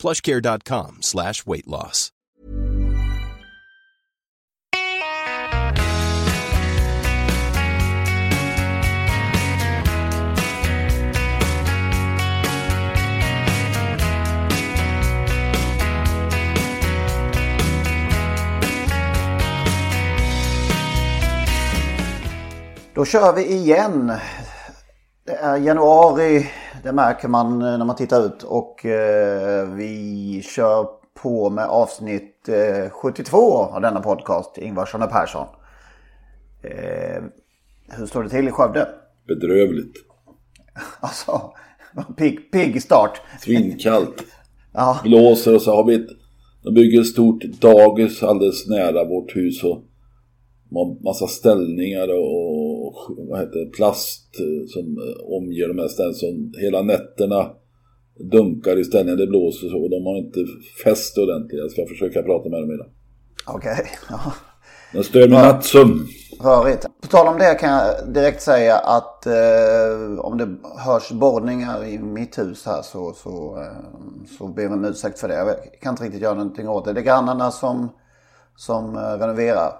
plushcare.com slash weight loss. Då kör vi igen. Det är januari, det märker man när man tittar ut. Och eh, vi kör på med avsnitt eh, 72 av denna podcast, Ingvarsson och Persson. Eh, hur står det till i Skövde? Bedrövligt. Alltså, pigg, pigg start. Svinkallt. Ja. Blåser och så har vi ett... De bygger ett stort dagis alldeles nära vårt hus och ma- massa ställningar och vad heter det, plast eh, som eh, omger de här. Som hela nätterna dunkar i ställningar, det blåser så och de har inte fäst ordentligt. Jag ska försöka prata med dem idag. Okej, ja. Den stör min nattsömn. Rörigt. På tal om det kan jag direkt säga att eh, om det hörs borrningar i mitt hus här så, så, eh, så ber jag om ursäkt för det. Jag kan inte riktigt göra någonting åt det. Det är grannarna som, som eh, renoverar.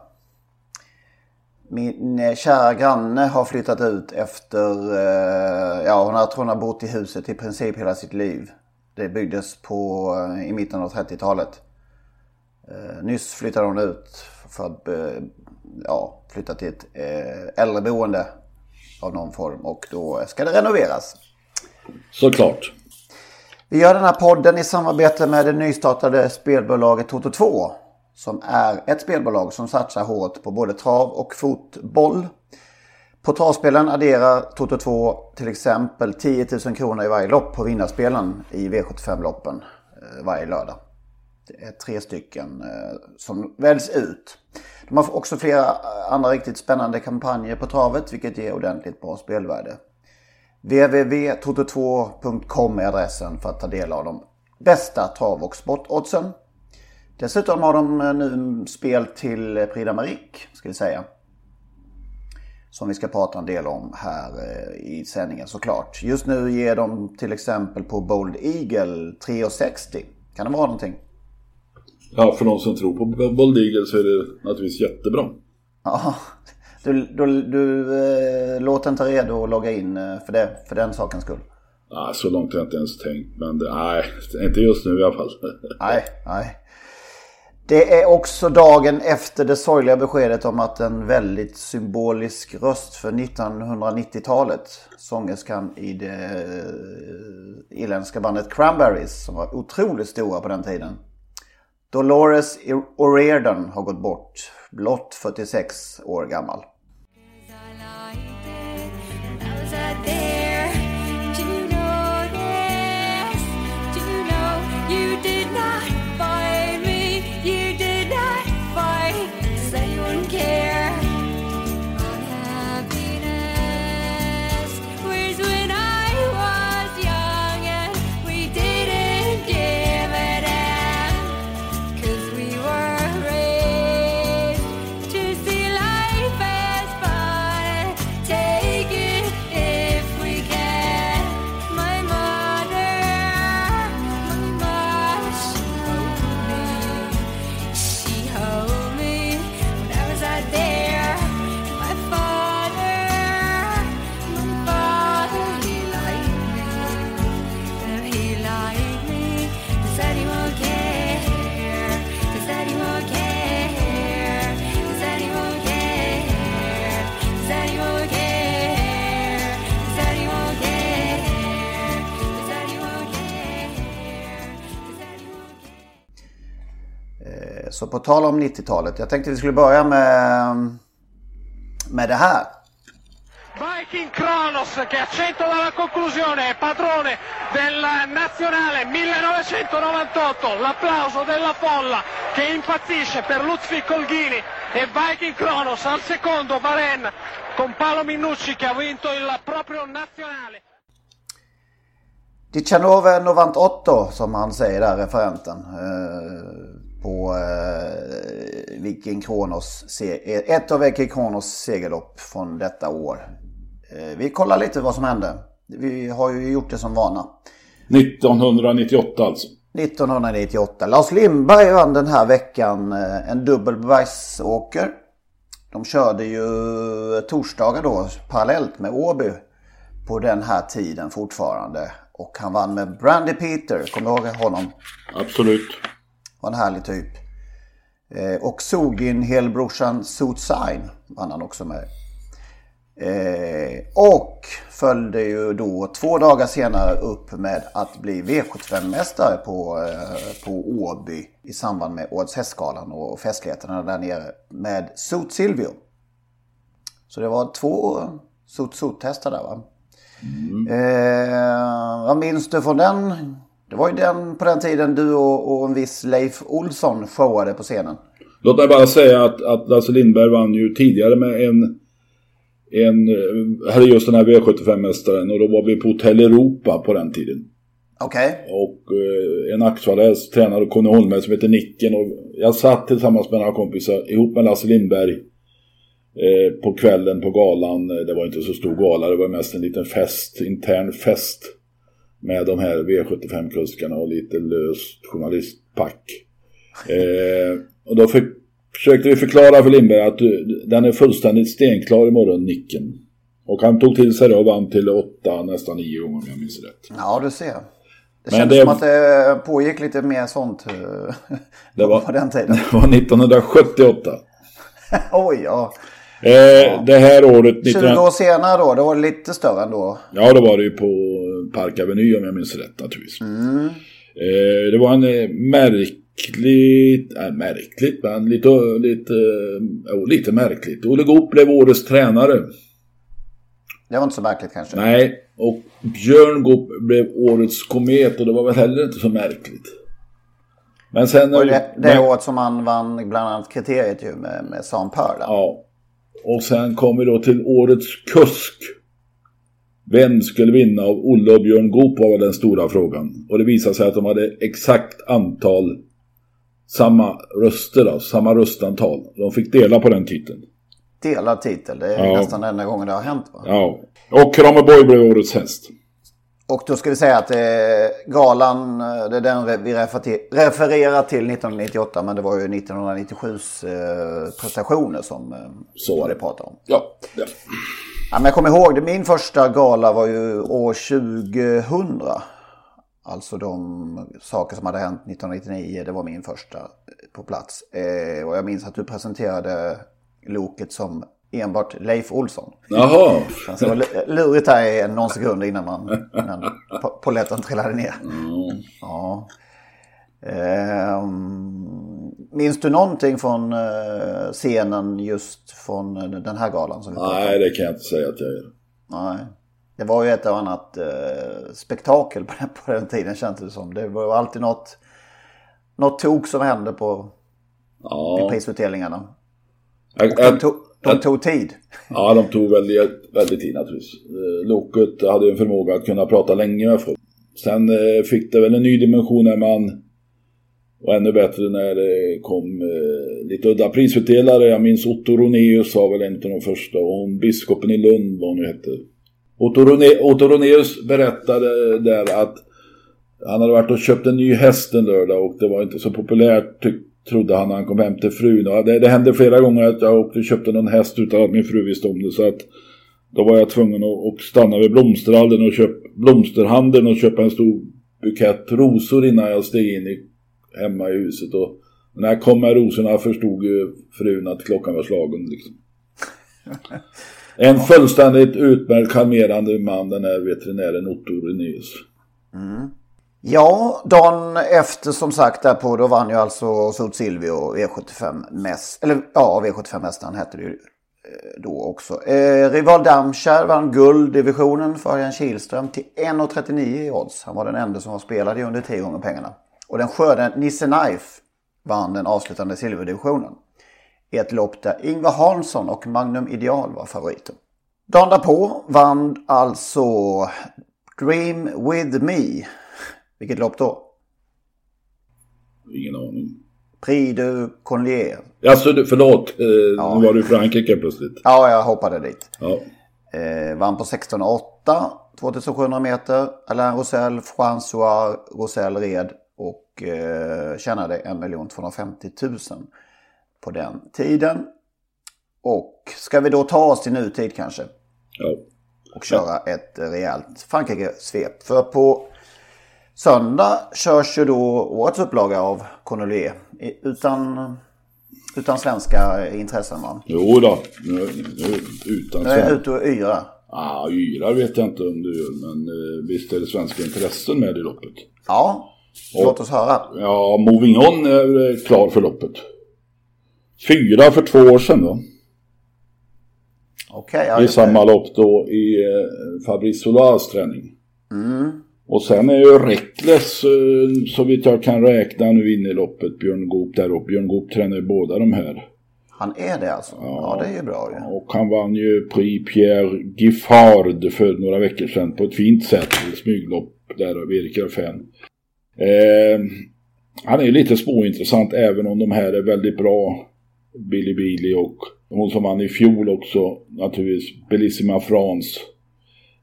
Min eh, kära granne har flyttat ut efter, eh, ja hon har, tror hon har bott i huset i princip hela sitt liv. Det byggdes på, eh, i mitten av 30-talet. Eh, nyss flyttade hon ut för att ja, flytta till ett äldreboende av någon form och då ska det renoveras. Såklart. Vi gör den här podden i samarbete med det nystartade spelbolaget Toto2 som är ett spelbolag som satsar hårt på både trav och fotboll. På travspelen adderar Toto2 till exempel 10 000 kronor i varje lopp på vinnarspelen i V75-loppen eh, varje lördag. Det är tre stycken eh, som väljs ut. De har också flera eh, andra riktigt spännande kampanjer på travet vilket ger ordentligt bra spelvärde. www.toto2.com är adressen för att ta del av de bästa trav och sportoddsen. Dessutom har de eh, nu spel till Prix Marique, ska vi säga. Som vi ska prata en del om här eh, i sändningen såklart. Just nu ger de till exempel på Bold Eagle 3,60. Kan det vara någonting? Ja, för de som tror på Bold Eagle så är det naturligtvis jättebra. Ja, du, du, du eh, låter inte redo att logga in eh, för, det, för den sakens skull. Nej, så långt har jag inte ens tänkt. Men det, nej, inte just nu i alla fall. Nej, nej. Det är också dagen efter det sorgliga beskedet om att en väldigt symbolisk röst för 1990-talet, sångerskan i det eh, irländska bandet Cranberries, som var otroligt stora på den tiden. Dolores O'Riordan har gått bort, blott 46 år gammal. Så på tal om 90-talet, jag tänkte vi skulle börja med, med det här. Viking Kronos che a 100 dalla conclusione è padrone del nazionale 1998, l'applauso della folla che impazzisce per Lutfi Colghini e Viking Kronos al secondo Varen con Paolo Minucci che ha vinto il proprio nazionale. Dichanove 98 som han säger där, referenten. Eh, på eh, Viking Kronos, se- ett av Viking Kronos segerlopp från detta år. Eh, vi kollar lite vad som hände. Vi har ju gjort det som vana. 1998 alltså. 1998. Lars Lindberg vann den här veckan eh, en dubbel bergsåker. De körde ju torsdagar då parallellt med Åby på den här tiden fortfarande. Och han vann med Brandy Peter, kommer du ihåg honom? Absolut. Var en härlig typ. Eh, och Sogin, helbrorsan Suitsign vann han också med. Eh, och följde ju då två dagar senare upp med att bli V75-mästare på, eh, på Åby i samband med Årets hästgalan och festligheterna där nere med Suit Silvio. Så det var två Suit Suit-hästar där va? Eh, vad minns du från den? Det var ju den på den tiden du och, och en viss Leif Olsson showade på scenen. Låt mig bara säga att, att Lasse Lindberg vann ju tidigare med en, en eh, hade just den här V75-mästaren och då var vi på Hotell Europa på den tiden. Okej. Och eh, en Axvalläs tränare Conny Holmberg som heter Nicken och jag satt tillsammans med några kompisar ihop med Lasse Lindberg eh, på kvällen på galan. Det var inte så stor gala, det var mest en liten fest, intern fest med de här V75-kuskarna och lite löst journalistpack. Eh, och då för, försökte vi förklara för Lindberg att eh, den är fullständigt stenklar imorgon, Nicken. Och han tog till sig det och vann till åtta, nästan nio gånger om jag minns rätt. Ja, du ser. Det kändes det- som att det pågick lite mer sånt eh, Det var, på den tiden. det var 1978. Oj, ja. Eh, Det här året... 20 19... år senare då, då var det lite större ändå. Ja, då var det ju på Park Avenue om jag minns rätt naturligtvis. Eh, det var en eh, märkligt, äh, märkligt, men lite, lite, eh, oh, lite märkligt. Olle Goop blev årets tränare. Det var inte så märkligt kanske. Nej, och Björn Goop blev årets komet och det var väl heller inte så märkligt. Men sen... Och det, det men- året som han vann bland annat kriteriet ju med, med Sam där. Ja. Och sen kom vi då till årets kusk. Vem skulle vinna av Olle och Björn Goop var den stora frågan. Och det visade sig att de hade exakt antal samma röster, då, samma röstantal. De fick dela på den titeln. Delad titel, det är Ja. nästan enda gången det har hänt va? Ja. Och Kramerborg blev årets häst. Och då ska vi säga att eh, galan, eh, det är den vi refererar till 1998 men det var ju 1997s eh, prestationer som eh, Så. det pratade om. Ja. ja. Ja, men jag kommer ihåg det, min första gala var ju år 2000. Alltså de saker som hade hänt 1999, det var min första eh, på plats. Eh, och jag minns att du presenterade Loket som enbart Leif Olsson. Jaha. Så var det lurigt här i någon sekund innan, man, innan po- polletten trillade ner. Ja. Ehm, minns du någonting från eh, scenen just från eh, den här galan? Som vi pratade? Nej, det kan jag inte säga att jag gör. Nej. Det var ju ett och annat eh, spektakel på den, på den tiden känns det som. Det var alltid något, något tok som hände på Ja. prisutdelningarna. De tog, de tog tid. Ja, de tog väldigt, väldigt tid naturligtvis. Loket hade en förmåga att kunna prata länge med folk. Sen fick det väl en ny dimension när man och ännu bättre när det kom eh, lite udda prisutdelare. Jag minns Otto Roneus var väl en av de första och hon biskopen i Lund vad hon nu hette. Otto, Rone, Otto Roneus berättade där att han hade varit och köpt en ny häst en lördag och det var inte så populärt trodde han när han kom hem till frun. Och det, det hände flera gånger att jag åkte och köpte någon häst utan att min fru visste om det. Så att då var jag tvungen att, att stanna vid blomsterhandeln och, köp, blomsterhandeln och köpa en stor bukett rosor innan jag steg in i, hemma i huset. Och när jag kom med rosorna förstod ju frun att klockan var slagen. Liksom. En fullständigt utmärkt charmerande man den här veterinären Otto Renéus. Ja, dagen efter som sagt därpå då vann ju alltså Sult Silvio V75 mäst, eller ja V75-mästaren hette det ju eh, då också. Eh, Rival Damskär vann gulddivisionen för Örjan Kihlström till 1,39 i odds. Han var den enda som var spelad i under tre gånger pengarna. Och den skörde Nisse Knife vann den avslutande silverdivisionen. I ett lopp där Ingvar Hansson och Magnum Ideal var favoriter. Dagen därpå vann alltså Dream With Me. Vilket lopp då? Ingen aning. Prix du Collier. Alltså, förlåt. Eh, Nu var du i Frankrike plötsligt. Ja, jag hoppade dit. Ja. Eh, vann på 16,8. 2700 meter. Alain Rosell, François Rosell red och eh, tjänade 1 250 000 på den tiden. Och ska vi då ta oss till nutid kanske? ja. och köra ett rejält Frankrike-svep. För på söndag körs ju då årets upplaga av Connolly utan, utan svenska intressen va? Jo då. Nu, nu, utan Jag är sven... ute och yrar. Ah, yrar vet jag inte om du gör. Men eh, visst är det svenska intressen med i loppet. Ja, låt oss höra. Ja, Moving On är klar för loppet. Fyra för två år sedan då. Okej, ja, I det. samma lopp då i eh, Fabrice Solas träning. Mm. Och sen är ju Reckless, eh, så vitt jag kan räkna nu in i loppet, Björn Goop där uppe. Björn Goop tränar ju båda de här. Han är det alltså? Ja, det är ju bra ju. Och han vann ju Prix Pierre Giffard för några veckor sedan på ett fint sätt. I smyglopp där av Erik Raffin. Eh, han är ju lite småintressant även om de här är väldigt bra. Billy Billy och hon som vann i fjol också naturligtvis Bellissima France.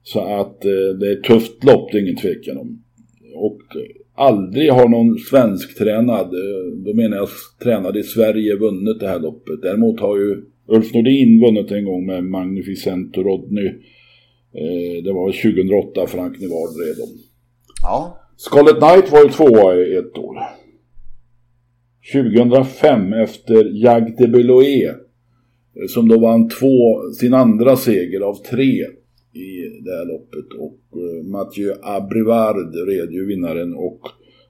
Så att eh, det är ett tufft lopp, det är ingen tvekan om. Och aldrig har någon svensk tränad, eh, då menar jag tränad i Sverige, vunnit det här loppet. Däremot har ju Ulf Nordin vunnit en gång med Magnificent och Rodney. Eh, det var 2008 Frank Nivard red om. Ja, Scarlet Knight var ju tvåa i ett år. 2005 efter Jag de Beloé som då vann två, sin andra seger av tre i det här loppet och eh, Mathieu Abrivard red ju vinnaren och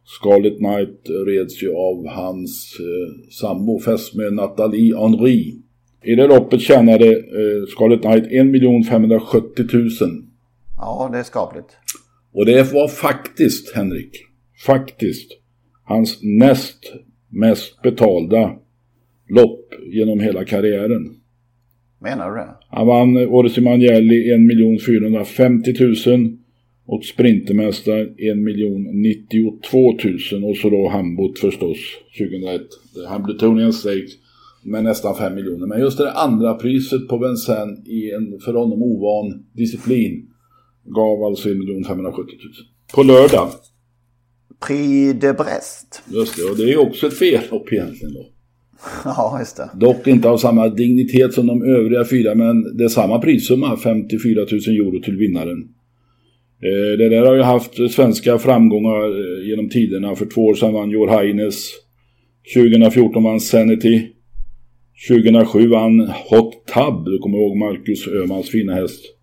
Scarlet Knight reds ju av hans eh, sambo fästmö Nathalie Henry. I det loppet tjänade eh, Scarlet Knight 1 570 000 ja det är skapligt och det var faktiskt, Henrik, faktiskt hans näst mest betalda lopp genom hela karriären. Menar du det? Han vann Odyssey Mangelli 1 450 000 och Sprintermästaren 1 092 000 och så då Hambot förstås 2001. Hambletonian Stakes med nästan 5 miljoner. Men just det andra priset på Vincennes i en för honom ovan disciplin gav alltså 1 570 000. På lördag. Prix de Brest. Just det, och det är också ett V-lopp egentligen då. Ja, just det. Dock inte av samma dignitet som de övriga fyra, men det är samma prissumma, 54 000 euro till vinnaren. Eh, det där har ju haft svenska framgångar eh, genom tiderna. För två år sedan vann Jor Heines. 2014 vann Sanity. 2007 vann Hot Tub, du kommer ihåg Marcus Öhmans fina häst.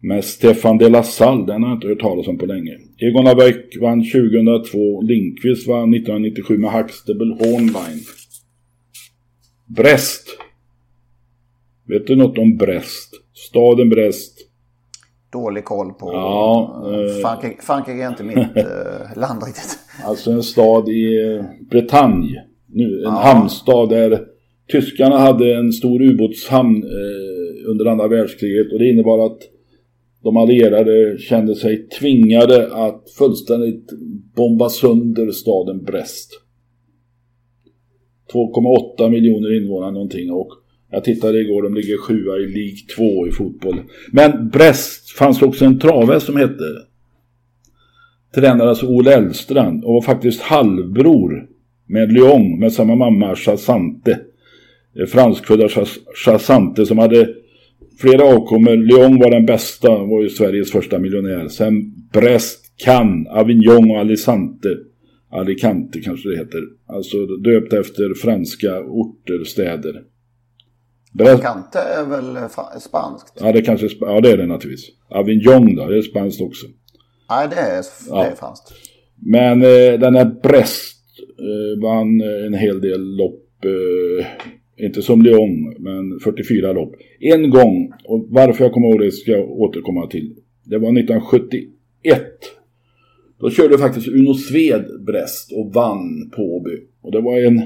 Med Stefan de la Salle, den har jag inte hört talas om på länge. Egon Abeck vann 2002, Lindqvist vann 1997 med Huxtable Hornline. Brest. Vet du något om Brest? Staden Brest. Dålig koll på... Ja, eh. Frankrike, är inte mitt eh, land riktigt. Alltså en stad i eh, Bretagne. Nu, en hamnstad där tyskarna hade en stor ubåtshamn eh, under andra världskriget. Och det innebar att de allierade kände sig tvingade att fullständigt bomba sönder staden Brest. 2,8 miljoner invånare någonting och jag tittade igår, de ligger sjua i League 2 i fotboll. Men Brest fanns också en trave som hette tränades Olle Elstrand och var faktiskt halvbror med Lyon med samma mamma Chassante. Eh, franskfödda Chassante som hade flera avkommor. Lyon var den bästa, var ju Sveriges första miljonär. Sen Brest, Cannes, Avignon och Alicante. Alicante kanske det heter. Alltså döpt efter franska orter, städer. Brest, Kante är väl spanskt? ja, det kanske, ja det är det naturligtvis. Avignon då, det är spanskt också. Nej, det är, Ja. det är franskt. Men eh, den här Brest eh, vann eh, en hel del lopp. Eh, inte som Lyon, men 44 lopp. En gång, och varför jag kommer ihåg det ska jag återkomma till. Det var 1971. Då körde faktiskt Uno Sved Brest och vann på Åby. Och det var en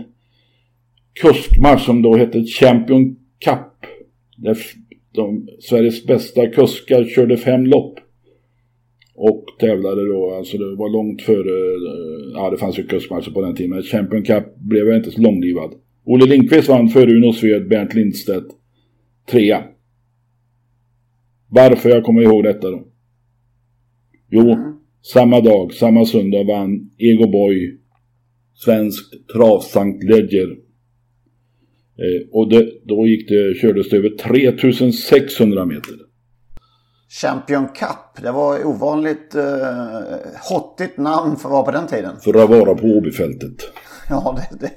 kuskmatch som då hette Champion Cup. Där de, Sveriges bästa kuskar körde fem lopp. Och tävlade då, alltså det var långt före, eh, ja det fanns ju kuskmatcher på den tiden, men Champion Cup blev inte så långlivad. Olle Lindqvist vann före Uno Sved, Bernt Lindstedt, trea. Varför jag kommer ihåg detta då? Jo, samma dag, samma söndag vann Ego Boy Svensk Trav Sankt Ledger. Eh, och det, då gick det, kördes det över 3600 meter. Champion Cup, det var ovanligt eh, hottigt namn för att vara på den tiden. För att vara på Åbyfältet. Ja, det, det,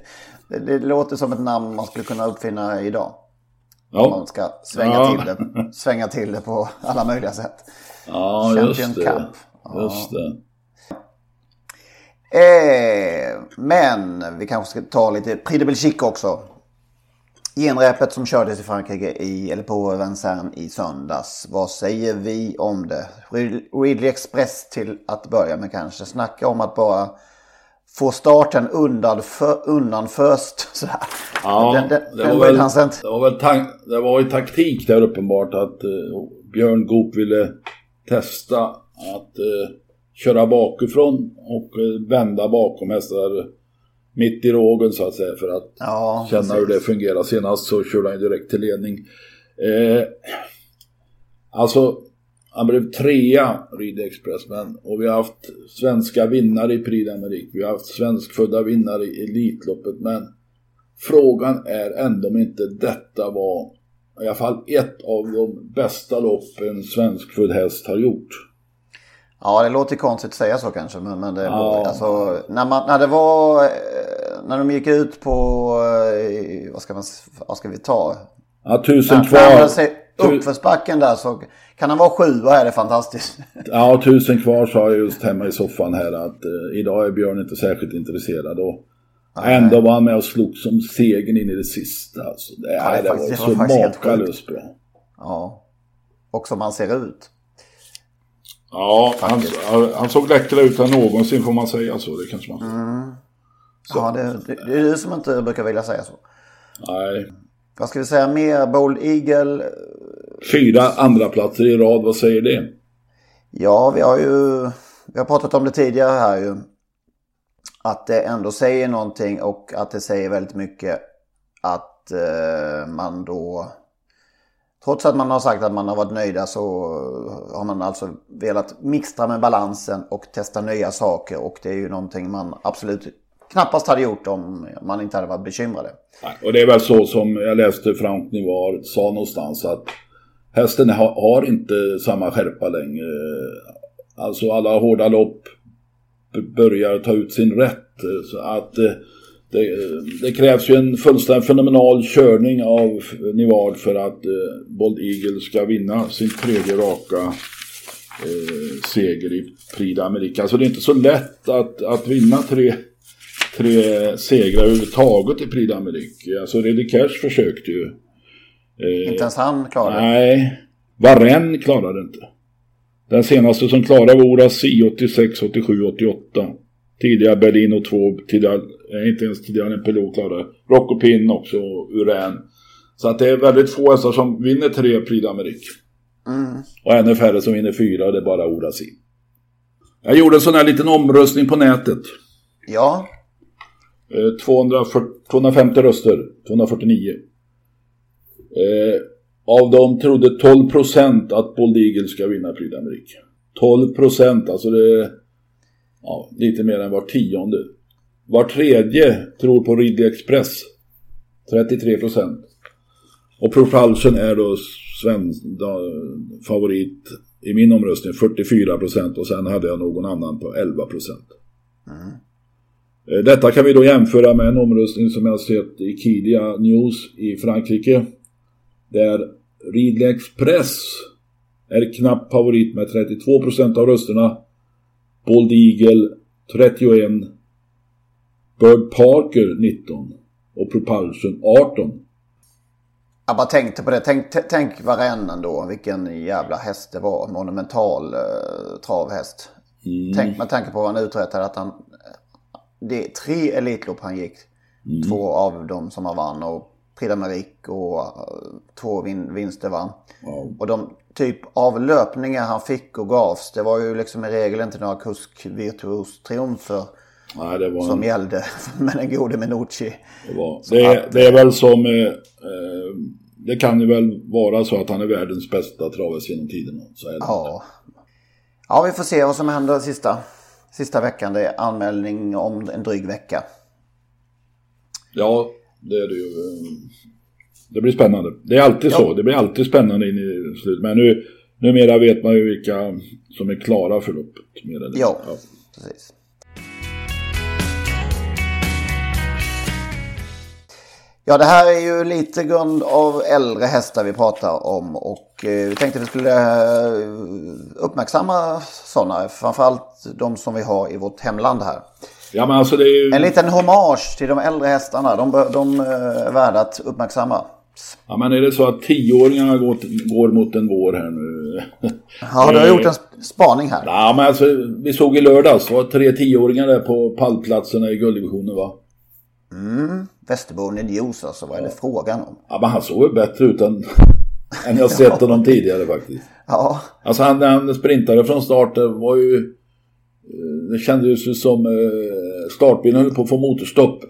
det, det låter som ett namn man skulle kunna uppfinna idag. Om Ja, man ska svänga, Ja. till det, svänga till det på alla möjliga sätt. ja Champion just det. Cup. Just det. Eh, men vi kanske ska ta lite Prix de Belgique också. Genrepet som kördes i Frankrike i, eller på Vincennes i söndags. Vad säger vi om det? Ridley Express till att börja med kanske. Snacka om att bara få starten undan, för, undan först. Så här. Ja, den, den, det, den var väl, det var väl tank, det var ju taktik där uppenbart att eh, Björn Goop ville testa att eh, köra bakifrån och eh, vända bakom hästar mitt i rågen så att säga för att Ja, känna hur precis. det fungerar. Senast så körde han direkt till ledning. Eh, alltså, han blev trea Ridley Express men och vi har haft svenska vinnare i Prix d'Amérique. Vi har haft svenskfödda vinnare i Elitloppet men frågan är ändå om inte detta var i alla fall ett av de bästa lopp en svenskfödd häst har gjort. Ja, det låter konstigt att säga så kanske. Men, men det, Ja. alltså, när, man, när det var... eh, När de gick ut på... eh, Vad ska, man, vad ska vi ta? Ja, tusen kvar. Uppförsbacken där så kan han vara sjua är det fantastiskt. Ja, tusen kvar sa jag just hemma i soffan här att eh, idag är Björn inte särskilt intresserad. Och ändå var han med och slog som segern in i det sista. Alltså, det, Ja, det är det faktiskt- var det så makalöst bra. Ja. Och som han ser ut. Ja, han, han såg läckrare ut än någonsin får man säga så. Det kanske man Mm. Ja, det, det, det är du som inte brukar vilja säga så. Nej. Vad ska vi säga mer? Bold Eagle. Fyra andra platser i rad, vad säger det? Ja, vi har ju vi har pratat om det tidigare här ju. Att det ändå säger någonting och att det säger väldigt mycket att eh, man då... Trots att man har sagt att man har varit nöjda så har man alltså velat mixtra med balansen och testa nya saker. Och det är ju någonting man absolut knappast hade gjort om man inte hade varit bekymrade. Och det är väl så som jag läste Frank Nivar sa någonstans att hästen har, har inte samma skärpa längre. Alltså alla hårda lopp börjar ta ut sin rätt. Så att det, det krävs ju en fullständigt fenomenal körning av Nivard för att eh, Bold Eagle ska vinna sin tredje raka eh, seger i Prix d'Amérique. Alltså det är inte så lätt att, att vinna tre, tre segrar överhuvudtaget i Prix d'Amérique. Alltså Reddy Cash försökte ju. Eh, Inte ens han klarade det. Nej, Varenne klarade inte. Den senaste som klarade var Orasi 86, 87, 88. Tidigare Berlin och två, tidigare, eh, inte ens tidigare än Pelot klarade. Rocco Pin också, och Uran. Så att det är väldigt få hästar som vinner tre Prix d'Amérique. Och ännu färre som vinner fyra, och det är bara Orasi. Jag gjorde en sån här liten omröstning på nätet. Ja, Eh, 240, 250 röster, 249. Eh, av dem trodde 12% att Bold Eagle ska vinna Prix d'Amérique. 12% alltså det ja, lite mer än var tionde. Var tredje tror på Ridley Express. 33%. Och Propulsion är då svensk da, favorit i min omröstning 44% och sen hade jag någon annan på 11%. Eh, Detta kan vi då jämföra med en omröstning som jag sett i Kidia News i Frankrike. Där Ridley Express är knapp favorit med 32% av rösterna. Bold Eagle 31. Bird Parker 19. Och Propulsion 18. Jag bara tänkte på det. Tänk, tänk varannan då. Vilken jävla häst det var. Monumental eh, travhäst. Tänk med tanke på vad han uträttade. Att han, det är tre Elitlopp han gick. Två av dem som har vann och Prix d'Amérique och eh, två vin, vinster vann. Ja. Och de typ av löpningar han fick och gavs, det var ju liksom i regel inte några kusk-virtuos-triumfer Nej, det var som en, gällde med den gode Minucci. det, var, det, är, det är väl som... Eh, eh, det kan ju väl vara så att han är världens bästa travhäst genom tiderna. Ja. ja, vi får se vad som händer sista, sista veckan. Det är anmälning om en dryg vecka. Ja, det är det ju. eh, Det blir spännande. Det är alltid Ja. så. Det blir alltid spännande in i slutet. Men nu, numera vet man ju vilka som är klara för loppet. Mer eller mindre. Ja, precis. Ja, det här är ju lite grund av äldre hästar vi pratar om och eh, vi tänkte vi skulle eh, uppmärksamma sådana, framförallt de som vi har i vårt hemland här. Ja, men alltså det är ju... En liten hommage till de äldre hästarna, de, de eh, är värda att uppmärksamma. Ja, men är det så att tioåringarna går, går mot en vår här nu? Ja, du har gjort en sp- spaning här. Ja, men alltså vi såg i lördags, var tre tioåringar där på pallplatserna i gulddivisionen va? Västerbo News alltså, vad är det frågan om? Ja, men han såg väl bättre ut än, än jag sett honom tidigare faktiskt. Ja, Alltså han, han sprintade från start, det var ju... eh, Det kändes ju som eh, startbilen höll på att få motorstopp.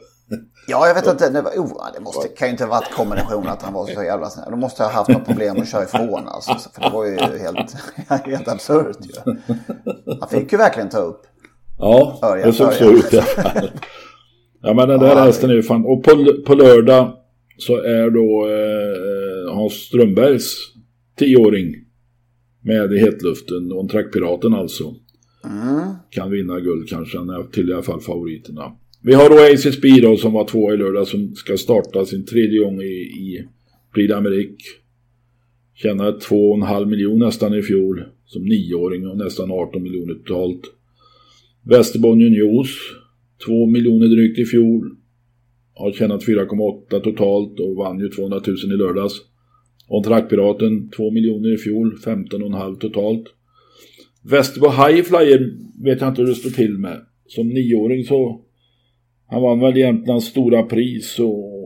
Ja, jag vet inte. Det, var, oh, det måste, kan ju inte ha varit kombinationen att han var så jävla snäll. De måste ha haft något problem att köra ifrån alltså. För det var ju helt, helt absurt ju. Han fick ju verkligen ta upp. Ja, Örjan, det såg så ut i alla fall. Ja men den där hästen är ju fan. Och på, på lördag så är då eh, Hans Strömbergs tioåring med i hetluften. Och en trackpiraten alltså. Mm. Kan vinna guld kanske. Han är till i alla fall favoriterna. Vi har då AC då, som var två i lördag som ska starta sin tredje gång i, i Prix d'Amérique. Tjänade 2,5 miljoner nästan i fjol som nioåring och nästan 18 miljoner totalt. Västerbo Unios, 2 miljoner drygt i fjol. Har tjänat 4,8 totalt och vann ju 200 000 i lördags. Och Trackpiraten 2 miljoner i fjol, 15,5 totalt. Västerbo Highflyer vet jag inte hur det står till med. Som nioåring så han vann väl Jämtlands stora pris och,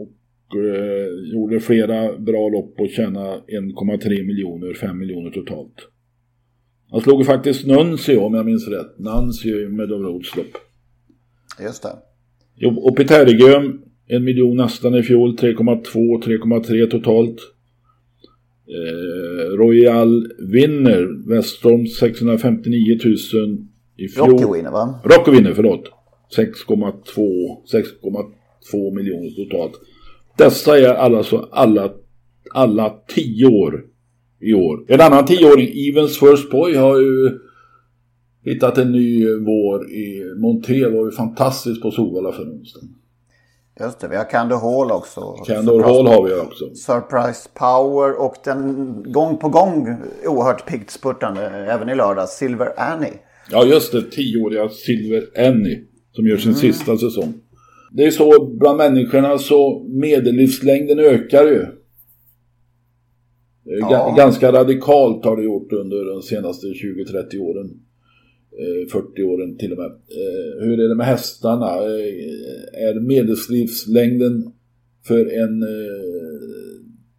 och eh, gjorde flera bra lopp och tjänade 1,3 miljoner, 5 miljoner totalt. Han slog ju faktiskt Nuncio om jag minns rätt. Nancy med de Roads lopp. Just det. Jo, och Petergöm, en miljon nästan i fjol, 3,2, 3,3 totalt. Eh, Royal vinner, Westholm 659 000 i fjol. Rocky winner va? Rocky vinner, förlåt. 6,2 6,2 miljoner totalt. Dessa är alltså alla, alla 10 år i år. En annan 10-åring, Evens First Boy, har ju hittat en ny vår i Monté. var ju fantastiskt på Solvalla för onsdagen. Just det, vi har Candor Hall också. Candor Hall har vi också. Surprise Power och den gång på gång oerhört piggt spurtande även i lördags Silver Annie. Ja, just det. 10-åriga Silver Annie som gör sin sista säsong. Det är så bland människorna så medellivslängden ökar ju. Ja. Ganska radikalt har det gjort under de senaste 20-30 åren. Eh, 40 åren till och med. Eh, Hur är det med hästarna? Eh, Är medellivslängden för en eh,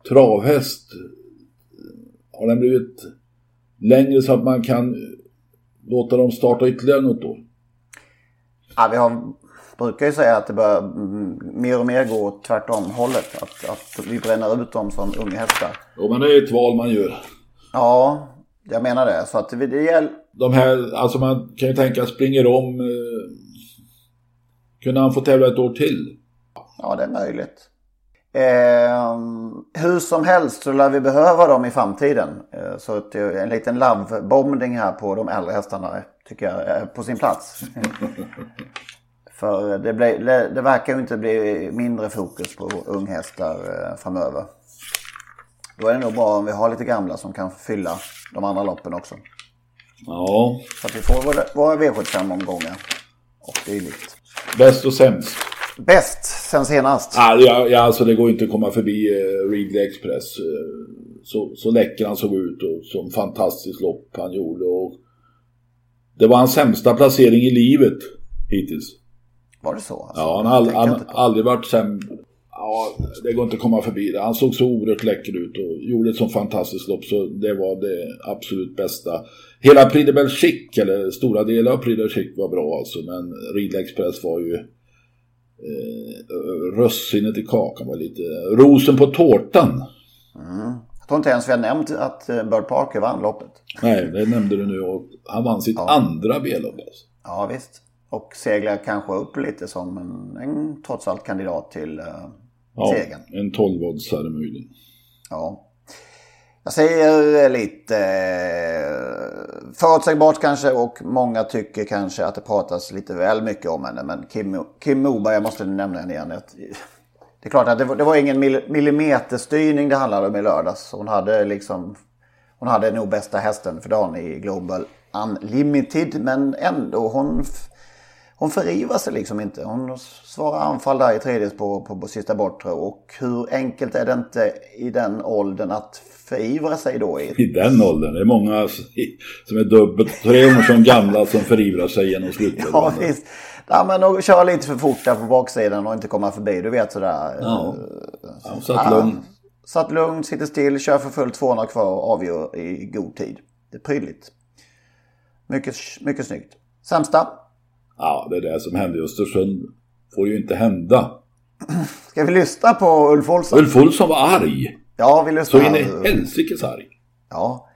travhäst har den blivit längre så att man kan låta dem starta ytterligare något år? Ja, vi har, brukar ju säga att det börjar mm, mer och mer gå tvärtom hållet. Att, att vi bränner ut dem som unghästar. Jo, men det är ett val man gör. Ja, jag menar det. Så att det, det gäller... De här, alltså man kan ju tänka springer om. Eh, kunde han få tävla ett år till? Ja, det är möjligt. Eh, hur som helst så lär vi behöva dem i framtiden. Eh, så att det är en liten love-bombning här på de äldre hästarna tycker jag är på sin plats. För det, blir, det, det verkar ju inte bli mindre fokus på unghästar eh, framöver. Då är det nog bra om vi har lite gamla som kan fylla de andra loppen också. Ja, Så att vi får våra, våra V75-omgångar och dylikt. bäst och sämst. Bäst sen senast. Ah, ja, ja, alltså det går inte att komma förbi eh, Ridley Express. Eh, så, så läcker han såg ut och som fantastiskt lopp han gjorde. Och det var hans sämsta placering i livet hittills. Var det så? Alltså? Ja, han har aldrig varit sämre. Ja, det går inte att komma förbi det. Han såg så oerhört läcker ut och gjorde ett så fantastiskt lopp så det var det absolut bästa. Hela Prix Belgique, eller stora delar av Prix Belgique var bra alltså, men Ridley Express var ju eh, russinet i kakan var lite rosen på tårtan. Jag tror inte ens vi har nämnt att eh, Bird Parker vann loppet. Nej, det nämnde du nu och han vann sitt Ja. andra B-lopp alltså. Ja visst. Och seglar kanske upp lite som en, en trots allt kandidat till uh, Ja, segern. en 12-oddsare möjligen. Ja. Jag säger lite eh, förutsägbart kanske och många tycker kanske att det pratas lite väl mycket om henne. Men Kim, Kim Moberg, jag måste nämna henne igen. Det är klart att det var, det var ingen mil- millimeterstyrning det handlade om i lördags. Hon hade liksom hon hade nog bästa hästen för dagen i Global Unlimited. Men ändå, hon, hon förivrar sig liksom inte. Hon svarar anfall där i tredje spår på, på sista bortre. Och hur enkelt är det inte i den åldern att förivra sig då? I, I den åldern. Det är många som är dubbelt tre gånger som gamla som förivrar sig genom ja, slutrundan. visst. Ja, men att köra lite för fort där på baksidan och inte komma förbi. Du vet sådär. Ja. Han satt lugn. Satt lugnt, sitter still, kör för fullt 200 kvar och avgör i god tid. Det är prydligt. Mycket, mycket snyggt. Sämsta? Ja, det är det som hände i Östersund. Får ju inte hända. Ska vi lyssna på Ulf Olsson? Ulf Olsson var arg. Ja, vi Så lyssnar. in i helsikes arg. Ja.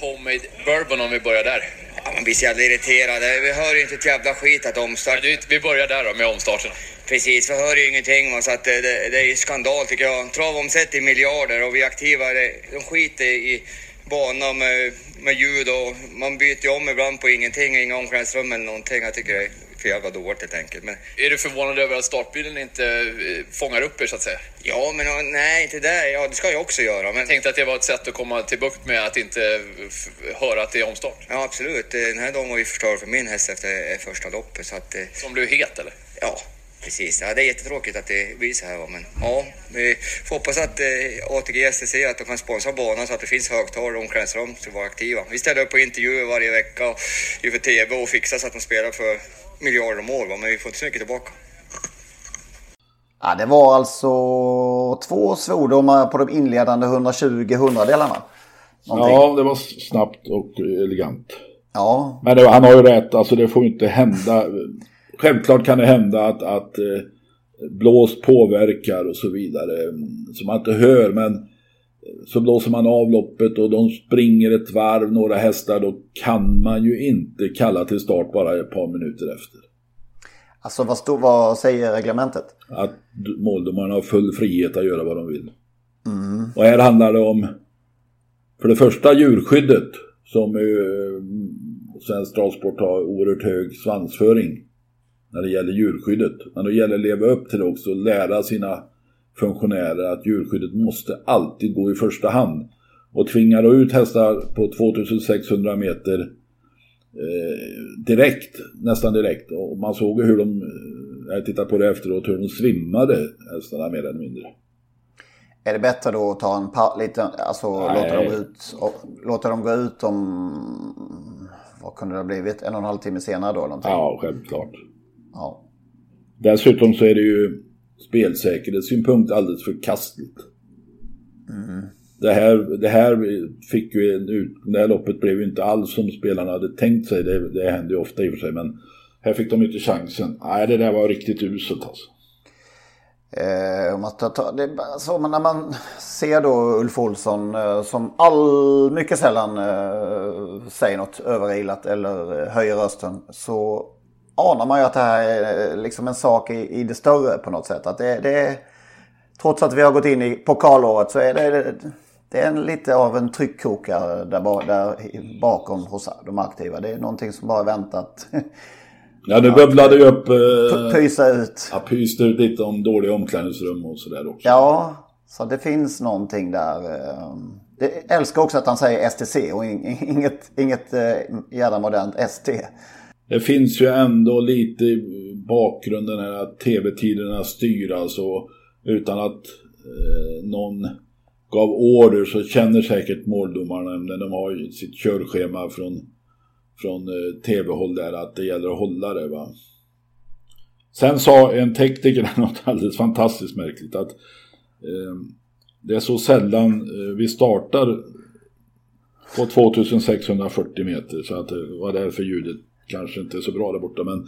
Homemade bourbon om vi börjar där. Ja, man blir så jävla irriterad. Vi hör ju inte ett jävla skit att omstart. Du, vi börjar där då med omstarten. Precis, vi hör ju ingenting. va, Så att det, det, det är ju skandal tycker jag. Trav omsätter i miljarder och vi aktiva, det- de skiter i bana med, med ljud och man byter om ibland på ingenting, inga omklädningsrum eller någonting. Jag tycker det är för jävla dåligt helt enkelt. Men, Är du förvånad över att startbilen inte eh, fångar upp er så att säga? ja, men nej, inte det. Ja, det ska jag också göra. Men Jag tänkte att det var ett sätt att komma till bukt med att inte eh, höra att det är omstart. ja, absolut. Den här dagen var ju förstörd för min häst efter eh, första loppet. Så att, eh, Som blev het eller? Ja, precis. Ja, det är jättetråkigt att det blir så här. va, Men ja, vi får hoppas att eh, ATG STC att de kan sponsra banan så att det finns högtalare och omklädningsrum att vara aktiva. Vi ställer upp på intervjuer varje vecka och inför TV och fixar så att de spelar för miljarder om år. Va? Men vi får inte så mycket tillbaka. ja, det var alltså två svordomar på de inledande 120 hundradelarna. Någonting. Ja, det var snabbt och elegant. Ja, Men det, han har ju rätt, alltså det får ju inte hända. Självklart kan det hända att, att eh, blås påverkar och så vidare. mm, Som man inte hör, men eh, så blåser man av loppet och de springer ett varv, några hästar, då kan man ju inte kalla till start bara ett par minuter efter. alltså vad, stod, vad säger reglementet? Att måldomarna har full frihet att göra vad de vill. Och här handlar det om, för det första djurskyddet, som ju eh, svensk travsport har oerhört hög svansföring när det gäller djurskyddet. Men då gäller det att leva upp till det också och lära sina funktionärer att djurskyddet måste alltid gå i första hand. Och tvingar då ut hästar på 2600 meter eh, direkt, nästan direkt. Och man såg hur de, eh, jag tittar på det efteråt, hur de svimmade hästarna mer eller mindre. Är det bättre då att ta en pa- liten, alltså Nej. låta dem, gå ut, och, låta dem gå ut om, vad kunde det ha blivit, en och en halv timme senare då? Någonting? Ja, självklart. Ja. Dessutom så är det ju spelsäkerhetssynpunkt alldeles förkastligt. Det, här, det här fick ju en ut, det här loppet blev ju inte alls som spelarna hade tänkt sig. Det, det händer ju ofta i och för sig, men här fick de inte chansen. Nej, det där var riktigt uselt alltså. Eh, om man ta, det, så, men när man ser då Ulf Olsson eh, som all, mycket sällan eh, säger något överilat eller eh, höjer rösten så anar man ju att det här är eh, liksom en sak i, i det större på något sätt. Att det, det är, trots att vi har gått in i pokalåret så är det, det är en, lite av en tryckkokare där, där bakom hos de aktiva. Det är någonting som bara väntat Ja, det bubblade ju upp... Eh, pysa ut. ja, pyste ut lite om dåliga omklädningsrum och sådär också. Ja, så det finns någonting där. eh, Jag älskar också att han säger STC och ing- inget, inget eh, jävla modernt ST. Det finns ju ändå lite i bakgrunden här att tv-tiderna styr alltså utan att eh, någon gav order så känner säkert måldomarna när de har ju sitt körschema från från eh, tv-håll där att det gäller att hålla det. Va? Sen sa en tekniker något alldeles fantastiskt märkligt att eh, det är så sällan eh, vi startar på 2640 meter så att eh, det var därför ljudet kanske inte är så bra där borta men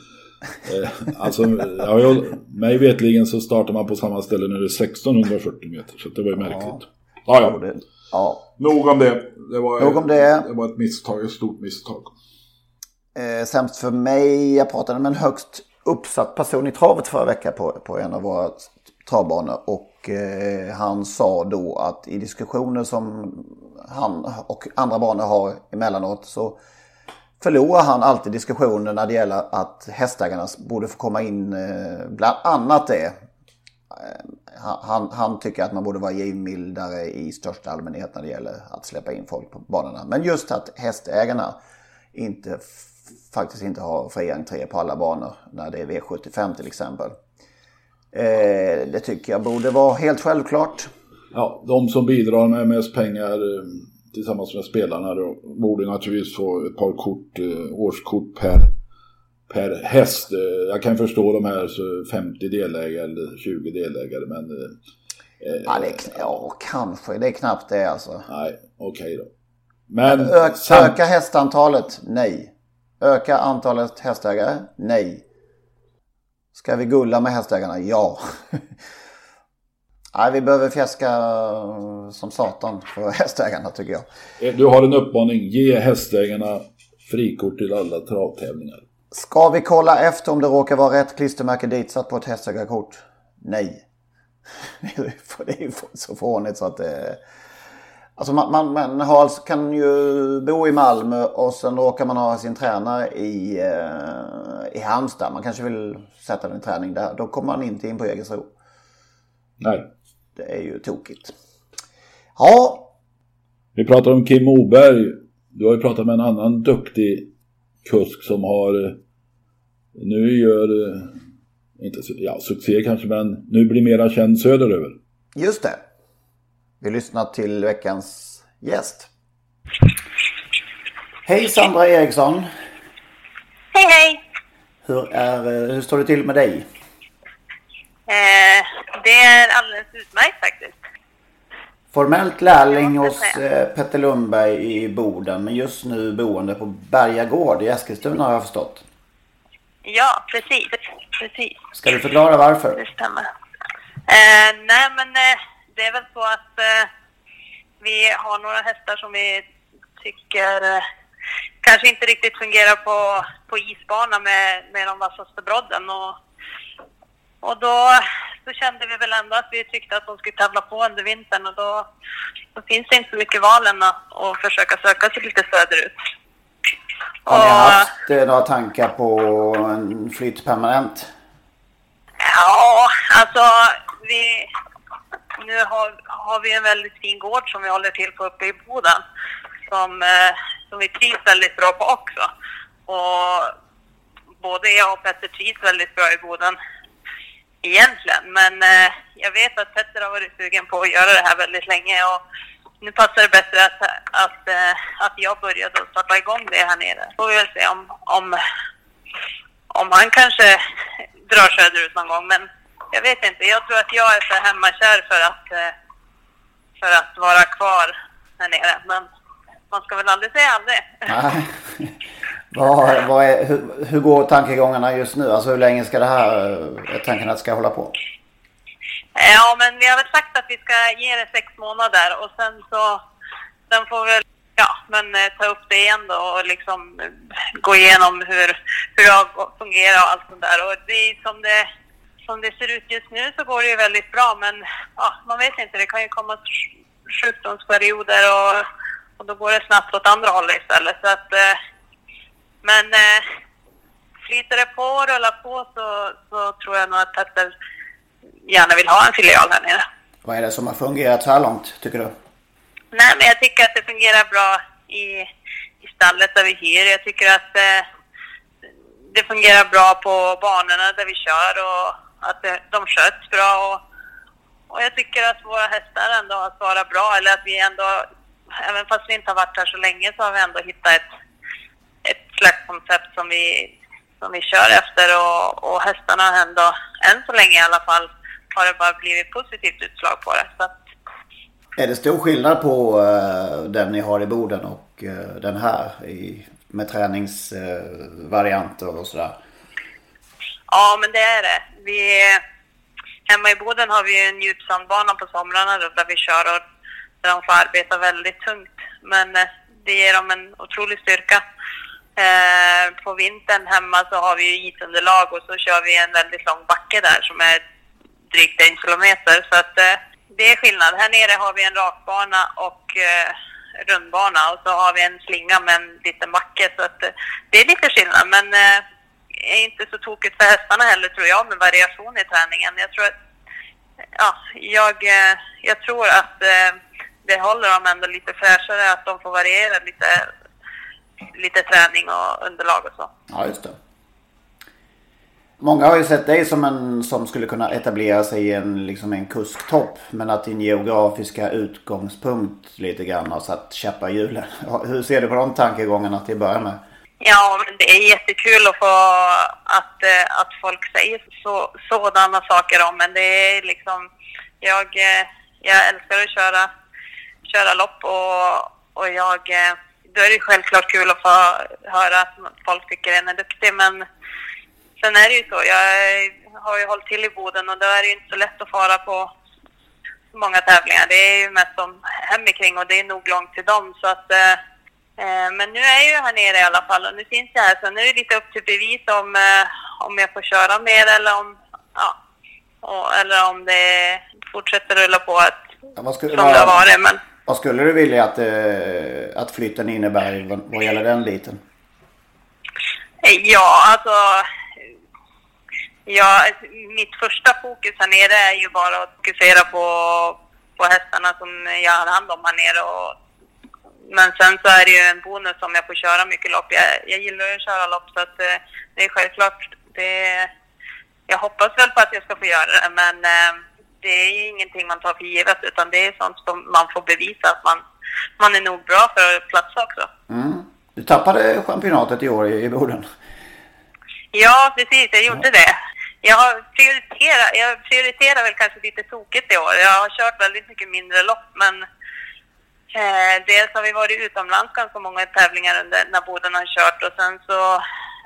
eh, alltså ja, jag, mig vetligen så startar man på samma ställe när det är 1640 meter så det var ju märkligt. Ja, ja. Ja. Nog om det. Det var, Nog om det. det var ett misstag, ett stort misstag. Eh, sämst för mig, jag pratade med en högst uppsatt person i travet förra veckan på, på en av våra travbanor. Och eh, han sa då att i diskussioner som han och andra banor har emellanåt så förlorar han alltid diskussioner när det gäller att hästägarna borde få komma in, eh, bland annat det. Eh, han- Han, tycker att man borde vara givmildare i största allmänhet när det gäller att släppa in folk på banorna. Men just att hästägarna inte, faktiskt inte har fri entré på alla banor när det är V75 till exempel. Eh, det tycker jag borde vara helt självklart. Ja, de som bidrar med mest pengar tillsammans med spelarna då, borde naturligtvis få ett par kort, eh, årskort per, per häst. Eh, Jag kan förstå de här så 50 delägare eller 20 delägare men eh, Ja, det ja, kanske. Det är knappt det alltså. nej, okej då. Men Ö- sam- öka hästantalet? Nej. Öka antalet hästägare? Nej. Ska vi gulla med hästägarna? Ja. Nej, vi behöver fjäska som satan för hästägarna tycker jag. eh, du har en uppmaning, ge hästägarna frikort till alla travtävlingar. Ska vi kolla efter om det råkar vara rätt klistermärke ditsatt på ett hästägarkort? Nej. Det är ju så fånigt så att det... Alltså man, man, man har, alltså- kan ju bo i Malmö och sen råkar man ha sin tränare i, eh, i Halmstad. Man kanske vill sätta en träning där. Då kommer man inte in på Jägersro. Nej. Det är ju tokigt. Ja, Vi pratar om Kim Moberg. Du har ju pratat med en annan duktig kusk som har nu gör, inte ja, succé kanske, men nu blir mera känd söderöver. just det. Vi lyssnar till veckans gäst. Hej Sandra Eriksson. Hej hej! Hur, är, hur står det till med dig? Eh, det är alldeles utmärkt faktiskt. Formellt lärling hos eh, Petter Lundberg i Boden men just nu boende på Berga gård i Eskilstuna har jag förstått. Ja, precis. Precis, Ska du förklara varför? det stämmer. Eh, nej men eh, det är väl så att eh, vi har några hästar som vi tycker eh, kanske inte riktigt fungerar på, på isbana med, med de vassaste brodden. Och, och då så kände vi väl ändå att vi tyckte att de skulle tävla på under vintern och då, då finns det inte så mycket val än att, att försöka söka sig lite söderut. Har ni Och- haft eh, några tankar på en flytt permanent? Ja, alltså vi... Nu har, har vi en väldigt fin gård som vi håller till på uppe i Boden. Som, eh, som vi trivs väldigt bra på också. Och både jag och Petter trivs väldigt bra i Boden egentligen. Men eh, jag vet att Petter har varit sugen på att göra det här väldigt länge. Och nu passar det bättre att, att, eh, att jag började och starta igång det här nere. Får vi väl se om, om, om han kanske drar söderut någon gång. Men jag vet inte. Jag tror att jag är för hemmakär för att, eh, för att vara kvar här nere. Men man ska väl aldrig säga aldrig. Vad, vad är, hur, hur går tankegångarna just nu? Alltså hur länge ska det här, är tanken att det ska hålla på? Ja, men vi har väl sagt att vi ska ge det sex månader och sen så sen får vi ja, men, eh, ta upp det igen då och liksom eh, gå igenom hur, hur det fungerar och allt sånt där. Och det är som det, som det ser ut just nu så går det ju väldigt bra men ja, man vet inte, det kan ju komma sjukdomsperioder och, och då går det snabbt åt andra hållet istället. Så att, eh, men eh, flyter det på och rullar på så, så tror jag nog att Petter gärna vill ha en filial här nere. Vad är det som har fungerat så här långt tycker du? Nej, men jag tycker att det fungerar bra i, i stallet där vi hyr. Jag tycker att eh, det fungerar bra på banorna där vi kör och att det, de sköts bra. Och, och jag tycker att våra hästar ändå har svarat bra. Eller att vi ändå, även fast vi inte har varit här så länge, så har vi ändå hittat ett, slaktkoncept som vi, som vi kör efter och, och hästarna ändå, än så länge i alla fall, har det bara blivit positivt utslag på det. Att, Är det stor skillnad på eh, den ni har i Boden och eh, den här i, med träningsvarianter och sådär? Ja, men det är det. Vi, hemma i Boden har vi en djupsandbana på somrarna där vi kör och där de får arbeta väldigt tungt. Men eh, det ger dem en otrolig styrka. Eh, på vintern hemma så har vi ju isunderlag och så kör vi en väldigt lång backe där som är drygt en kilometer. Så att eh, det är skillnad. Här nere har vi en rakbana och eh, rundbana och så har vi en slinga med en liten backe. Så att eh, det är lite skillnad. Men eh, är inte så tokigt för hästarna heller tror jag med variation i träningen. Jag tror att, ja, jag, eh, jag tror att eh, det håller dem ändå lite fräschare att de får variera lite, lite träning och underlag och så. Ja, just det. Många har ju sett dig som en som skulle kunna etablera sig i en, liksom en kusktopp. Men att din geografiska utgångspunkt lite grann har satt käppar i hjulen. Hur ser du på de tankegångarna till att börja med? Ja, men det är jättekul att få att, eh, att folk säger så, sådana saker om men Det är liksom, jag, eh, jag älskar att köra, köra lopp och, och jag, eh, då är det självklart kul att få höra att folk tycker en är duktig men sen är det ju så, jag har ju hållit till i Boden och då är det ju inte så lätt att fara på många tävlingar. Det är ju mest som hemikring och det är nog långt till dem så att eh, Men nu är jag ju här nere i alla fall och nu finns jag här. Sen är det lite upp till bevis om, eh, om jag får köra mer eller om, ja, och, eller om det fortsätter rulla på att, Ja, vad, skulle, som det har varit. Men vad skulle du vilja att, eh, att flytten innebär vad, vad gäller den biten? ja, alltså. Ja, mitt första fokus här nere är ju bara att fokusera på, på hästarna som jag har hand om här nere. Och, men sen så är det ju en bonus om jag får köra mycket lopp. Jag, jag gillar ju att köra lopp så att eh, det är självklart. Det, jag hoppas väl på att jag ska få göra det men eh, det är ju ingenting man tar för givet utan det är sånt som man får bevisa att man, man är nog bra för att platsa också. Mm. Du tappade championatet i år i, i Boden. Ja, precis. Jag gjorde det. Jag har prioriterat, jag prioriterar väl kanske lite tokigt i år. Jag har kört väldigt mycket mindre lopp, men eh, dels har vi varit utomlands ganska många tävlingar under när Boden har kört och sen så,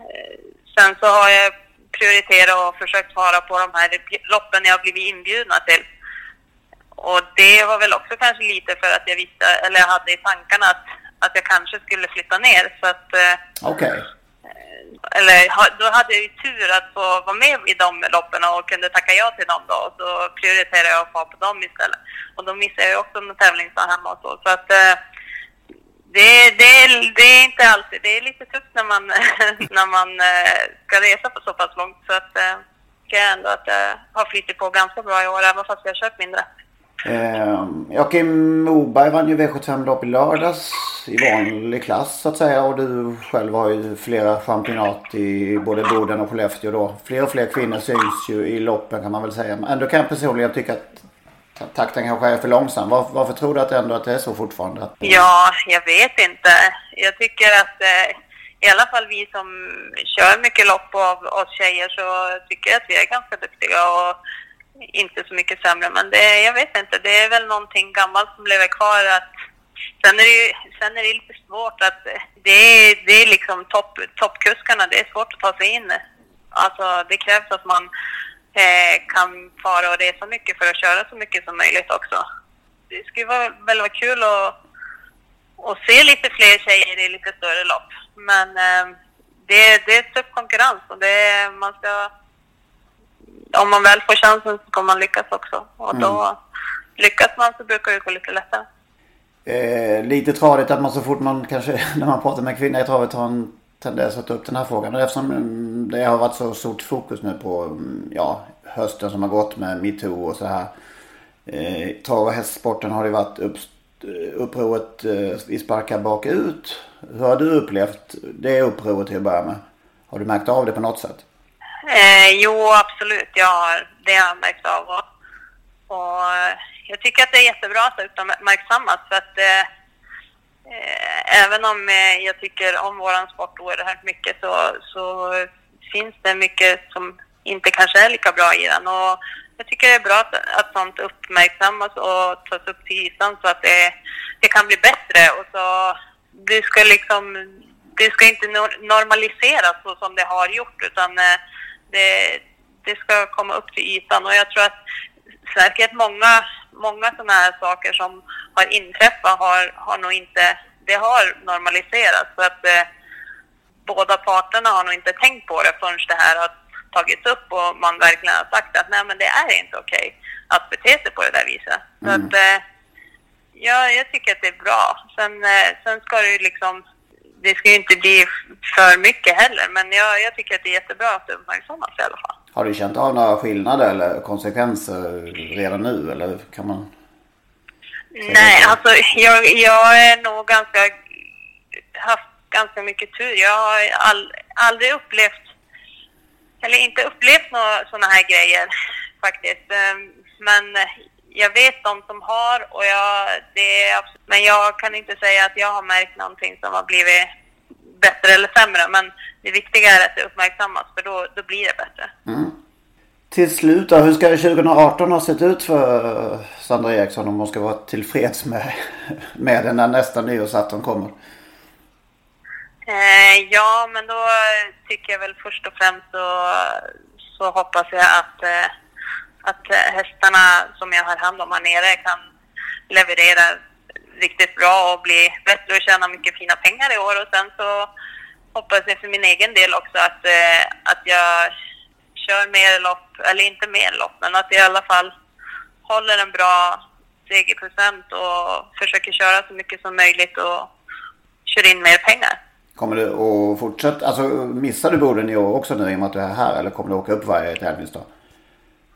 eh, sen så har jag prioriterat och försökt vara på de här loppen jag blivit inbjudna till. Och det var väl också kanske lite för att jag visste, eller jag hade i tankarna att, att jag kanske skulle flytta ner. Så att, eh, Okej. eller ha- då hade jag ju tur att få vara med i de loppen och kunde tacka ja till dem då. Och så prioriterade jag att vara på dem istället. Och då missade jag ju också en tävlingsdag hemma och så. Så att eh, det, det, är- det är inte alltid, det är lite tufft när man, när man eh, ska resa på så pass långt. Så att eh, tycker jag ändå att jag har flyttit på ganska bra i år, även fast jag har kört mindre. Eh, Joakim Moberg vann ju V75-lopp i lördags i vanlig klass så att säga. Och du själv har ju flera championat i både Boden och Skellefteå då. Fler och fler kvinnor syns ju i loppen kan man väl säga. Men ändå kan jag personligen tycka att takten kanske är för långsam. Var, varför tror du att ändå att det är så fortfarande? Ja, jag vet inte. Jag tycker att eh, i alla fall vi som kör mycket lopp av oss tjejer så tycker jag att vi är ganska duktiga och inte så mycket sämre. Men det, jag vet inte, det är väl någonting gammalt som lever kvar. Att, sen, är det ju, sen är det lite svårt att det är, det är liksom topp, toppkuskarna, det är svårt att ta sig in. Alltså det krävs att man kan fara och resa mycket för att köra så mycket som möjligt också. Det skulle vara, väl vara kul att och se lite fler tjejer i lite större lopp. Men eh, det, det är tuff konkurrens och det, man ska... Om man väl får chansen så ska man lyckas också. Och då lyckas man så brukar det gå lite lättare. eh, lite tradigt att man så fort man kanske när man pratar med kvinnor i travet har en tendens att ta upp den här frågan. Eftersom mm, det har varit så stort fokus nu på mm, ja, hösten som har gått med metoo och så här. Eh, trav och hästsporten har det varit upp, eh, upproret eh, Vi sparkar bakut. Hur har du upplevt det upproret till att börja med? Har du märkt av det på något sätt? Eh, jo, absolut. Jag har, det har jag märkt av. Och, och eh, jag tycker att det är jättebra att det uppmärksammas för att eh, eh, även om eh, jag tycker om våran sport oerhört mycket så, så finns det mycket som inte kanske är lika bra i den. Och jag tycker det är bra att, att sånt uppmärksammas och tas upp till ytan så att det, det kan bli bättre. Och så, det ska liksom, det ska inte normaliseras så som det har gjort utan eh, det, det ska komma upp till ytan. Och jag tror att säkert många, många sådana här saker som har inträffat har, har nog inte, det har normaliserats. Så att eh, båda parterna har nog inte tänkt på det förrän det här har tagits upp och man verkligen har sagt att nej men det är inte okej att bete sig på det där viset. Så att, eh, ja, jag tycker att det är bra. Sen, eh, sen ska det ju liksom, det ska ju inte bli för mycket heller men jag, jag tycker att det är jättebra att det uppmärksammas i alla fall. Har du känt av några skillnader eller konsekvenser redan nu? Eller kan man... Nej, alltså jag, jag är nog ganska, ganska mycket tur. Jag har all, aldrig upplevt, eller inte upplevt några sådana här grejer faktiskt. Ehm, men jag vet de som har och jag, det är, men jag kan inte säga att jag har märkt någonting som har blivit bättre eller sämre. Men det viktiga är att det uppmärksammas för då, då blir det bättre. Mm. Till slut då, hur ska 2018 ha sett ut för eh, Sandra Eriksson om hon ska vara tillfreds med, med den när nästa nyårsafton kommer? Eh, ja, men då tycker jag väl först och främst så, så hoppas jag att, eh, att hästarna som jag har hand om här nere kan leverera riktigt bra och bli bättre och tjäna mycket fina pengar i år. Och sen så hoppas jag för min egen del också att, eh, att jag kör mer lopp, eller inte mer lopp, men att jag i alla fall håller en bra segerprocent och försöker köra så mycket som möjligt och kör in mer pengar. Kommer du att fortsätta, alltså missar du Boden i år också nu i och med att du är här eller kommer du åka upp varje tävlingsdag?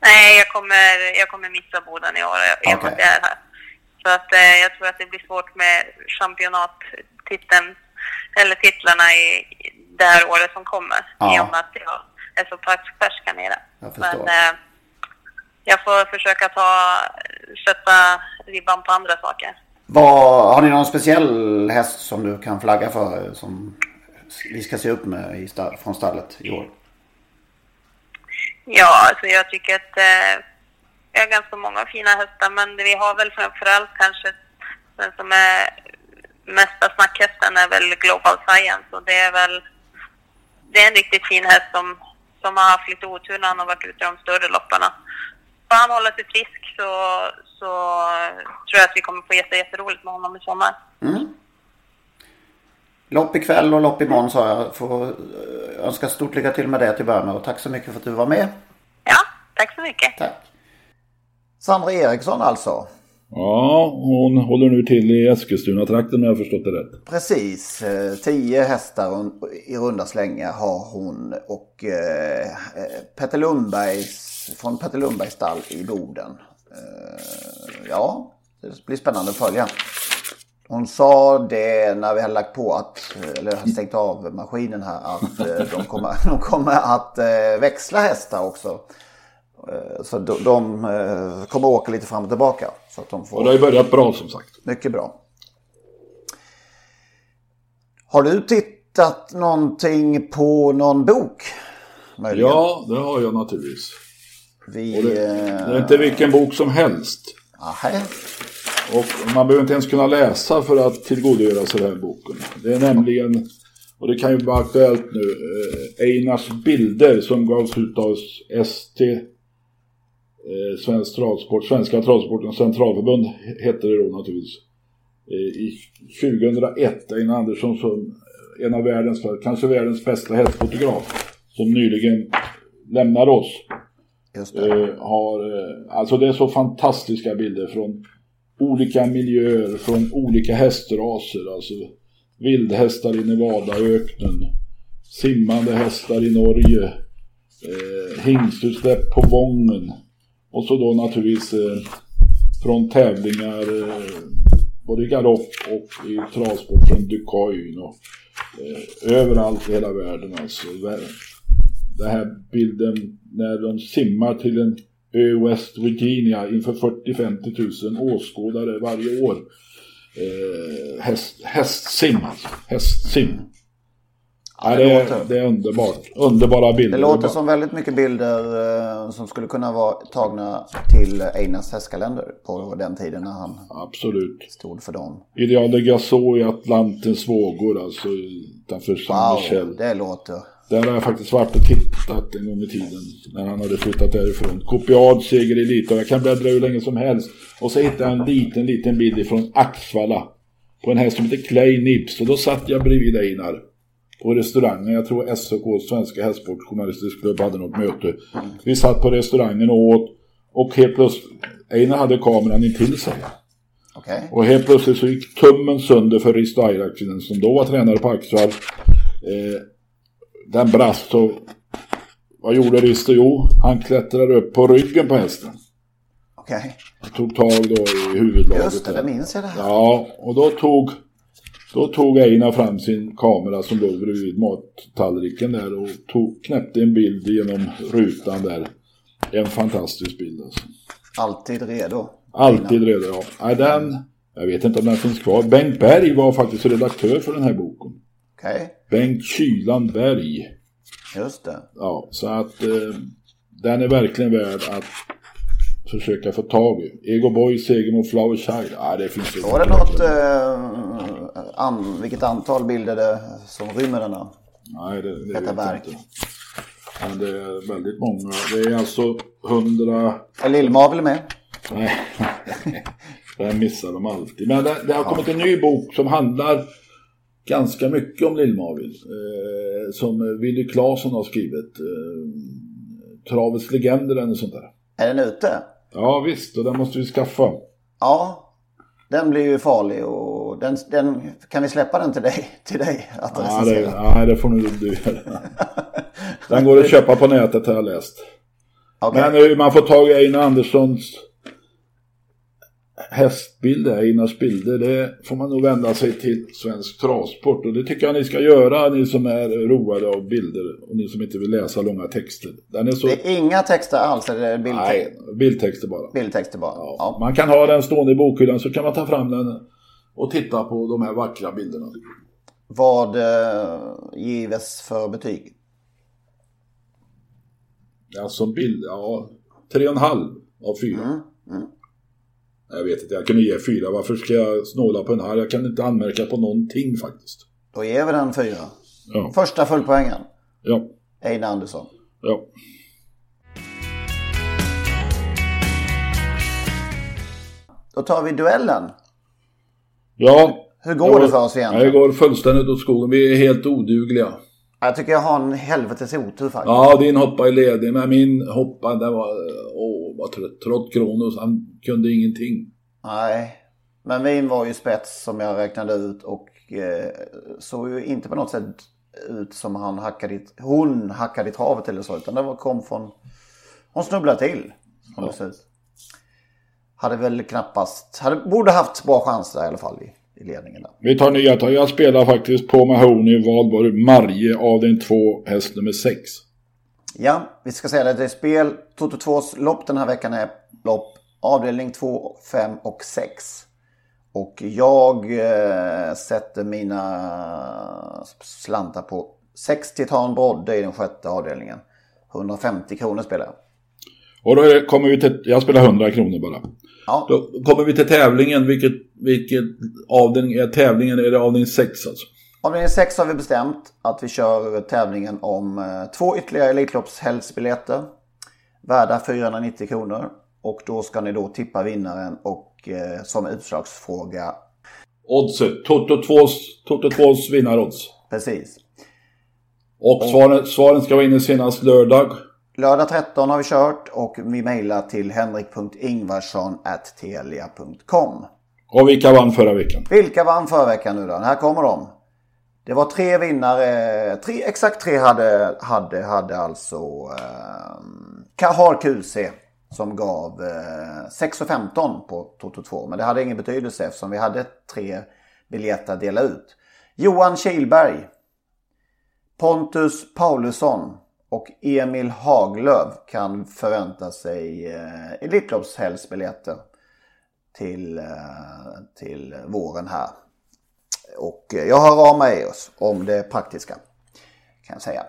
Nej, jag kommer, jag kommer missa Boden i år i och med att jag är här. Så att eh, jag tror att det blir svårt med championattiteln, eller titlarna i i det här året som kommer. Ja. I och med att jag är så pass färsk här nere. Jag förstår. Men eh, jag får försöka ta, sätta ribban på andra saker. Vad, har ni någon speciell häst som du kan flagga för som vi ska se upp med i stall, från stallet i år? Ja, alltså jag tycker att eh, vi har ganska många fina hästar, men vi har väl framförallt kanske den som är mesta snackhästen är väl Global Science och det är väl det är en riktigt fin häst som, som har haft lite otur när han har varit ute i de större lopparna. Får han hålla sig frisk så, så tror jag att vi kommer få jätte, jätteroligt med honom i sommar. Lopp ikväll och lopp imorgon sa jag. Får eh, önska stort lycka till med det till början och tack så mycket för att du var med. Ja, tack så mycket. Tack. Sandra Eriksson alltså. Ja, hon håller nu till i Eskilstuna-trakten om jag har förstått det rätt. Precis, eh, tio hästar i runda slängar har hon och eh, Petter Lundbergs, från Petter Lundbergs stall i Boden. Eh, ja, det blir spännande att följa. Hon sa det när vi hade lagt på att, eller stängt av maskinen här, att eh, de kommer, de kommer att eh, växla hästar också. Så de, de kommer åka lite fram och tillbaka. Så att de får... Och det har ju börjat bra som sagt. Mycket bra. Har du tittat någonting på någon bok? Möjligen? Ja, det har jag naturligtvis. Vi... Det, eh, det är inte vilken bok som helst. aha. Och man behöver inte ens kunna läsa för att tillgodogöra sig den här boken. Det är nämligen, och det kan ju vara aktuellt nu, eh, Einars bilder som gavs ut av ST, eh, Svensk Travsport, Svenska Travsportens Centralförbund hette det då naturligtvis. I 2001, Einar Andersson som en av världens, kanske världens bästa hästfotograf, som nyligen lämnar oss. Just det. Eh, har, eh, alltså det är så fantastiska bilder från olika miljöer, från olika hästraser. Alltså vildhästar i Nevadaöknen, simmande hästar i Norge, eh, hingstutsläpp på Vången och så då naturligtvis eh, från tävlingar eh, både i galopp och i travsport från och eh, överallt i hela världen alltså. Den här bilden när de simmar till en ö West Virginia inför 40-50 tusen åskådare varje år. eh, häst, hästsim alltså. Hästsim. Ja, det det, låter- det är underbart. Underbara bilder. Det låter som väldigt mycket bilder eh, som skulle kunna vara tagna till Einars hästkalender på den tiden när han Absolut. stod för dem. Ideal de i Atlantens vågor, alltså utanför San Wow, Michel. det låter. Där har jag faktiskt varit och tittat en gång i tiden. När han hade flyttat därifrån. Kopiad seger i Elite. Och jag kan bläddra hur länge som helst. Och så hittade jag en liten, liten bild ifrån Axvalla. På en häst som heter Clay Nips. Och då satt jag bredvid Einar. På restaurangen. Jag tror SOK, Svenska Hästsportjournalistisk klubb, hade något möte. Vi satt på restaurangen och åt. Och helt plötsligt, Einar hade kameran intill sig. Okej. Och helt plötsligt så gick tummen sönder för Risto Ayrakinen som då var tränare på Axvall. Eh, den brast och vad gjorde Risto? Jo, han klättrade upp på ryggen på hästen. Okej. Och tog tag då i huvudlaget. Just det, där. det minns jag det här. Ja, och då tog, då tog Einar fram sin kamera som låg bredvid mattallriken där och tog, knäppte en bild genom rutan där. En fantastisk bild alltså. Alltid redo. Alltid redo, ja. Nej, den, jag vet inte om den finns kvar. Bengt Berg var faktiskt redaktör för den här boken. Okej, Bengt Kylan Berg. just det. Ja, så att eh, den är verkligen värd att försöka få tag i. Ego Boy, seger mot Flower Child. Ja, det finns ju. Var det något, eh, an, vilket antal bilder det som rymmer denna? Nej, det, det Detta vet jag verk. inte. Men det är väldigt många. Det är alltså hundra... Är Lill-Mavel med? Nej, den missar de alltid. Men det, det har kommit en ny bok som handlar ganska mycket om Lill-Mavill. Eh, som Willy Claesson har skrivit. Eh, Travets legender eller något sånt där. Är den ute? Ja visst, och den måste vi skaffa. Ja. Den blir ju farlig och den, den, kan vi släppa den till dig? Till dig att Ja, det, ja, det får nog du göra. Den går att köpa på nätet har jag läst. Okej. Men hur man får tag i Einar Anderssons hästbilder, Einars bilder, det får man nog vända sig till Svensk Travsport. Och det tycker jag ni ska göra, ni som är roade av bilder och ni som inte vill läsa långa texter. Så... Det är inga texter alls, eller är det bild, Nej, bildtexter bara. bildtexter bara? Ja. Ja. Man kan ha den stående i bokhyllan så kan man ta fram den och titta på de här vackra bilderna. Vad eh, gives för betyg? Ja, som bild, ja, tre och en halv av fyra. Mm, Jag vet inte, jag kunde ge fyra. Varför ska jag snåla på den här? Jag kan inte anmärka på någonting faktiskt. Då ger vi den fyra. Ja, Första fullpoängen. ja, Einar Andersson. ja. Då tar vi duellen. ja Hur går det för oss egentligen? Det går fullständigt åt skogen. Vi är helt odugliga. Jag tycker jag har en helvetes otur faktiskt. Ja, din hoppa är ledig, men min hoppa, den var... Åh, vad trött. Trott Kronos, han kunde ingenting. Nej. Men min var ju spets som jag räknade ut och eh, såg ju inte på något sätt ut som han hackade i, hon hackade i travet eller så. Utan det var, kom från... Hon snubblade till. Som det ser ut. Hade väl knappast... Hade, borde haft bra chanser i alla fall i, i ledningen där. Vi tar nya tag. Jag spelar faktiskt på Mahoney Valborg Marje avdelning 2, häst nummer 6. Ja, vi ska säga det. Det är spel. Toto 2s lopp den här veckan är lopp avdelning 2, 5 och 6. Och jag eh, sätter mina slantar på 6 Titan Brodde i den sjätte avdelningen. 150 kronor spelar jag. Och då kommer vi till... Jag spelar 100 kronor bara. Ja, Då kommer vi till tävlingen. Vilket, vilket avdelning är tävlingen? Är det avdelning 6 alltså? Avdelning 6 har vi bestämt att vi kör tävlingen om eh, två ytterligare Elitloppshelgsbiljetter. Värda 490 kronor. Och då ska ni då tippa vinnaren och eh, som utslagsfråga Oddset. Toto 2s, Toto 2s vinnarodds. Precis. Och svaren, svaren ska vara inne senast lördag. Lördag 13 har vi kört och vi mejlar till henrik.ingvarsson.telia.com. Och vilka vann förra veckan? Vilka vann förra veckan nu då? Här kommer de. Det var tre vinnare. Tre, exakt tre hade, hade, hade alltså eh, Kahar QC som gav eh, 6,15 på Toto 2. Men det hade ingen betydelse eftersom vi hade tre biljetter att dela ut. Johan Kilberg, Pontus Paulusson och Emil Haglöf kan förvänta sig eh, Elitloppshelgsbiljetter till, eh, till våren här. Och eh, jag hör av mig oss om det praktiska. Kan jag säga.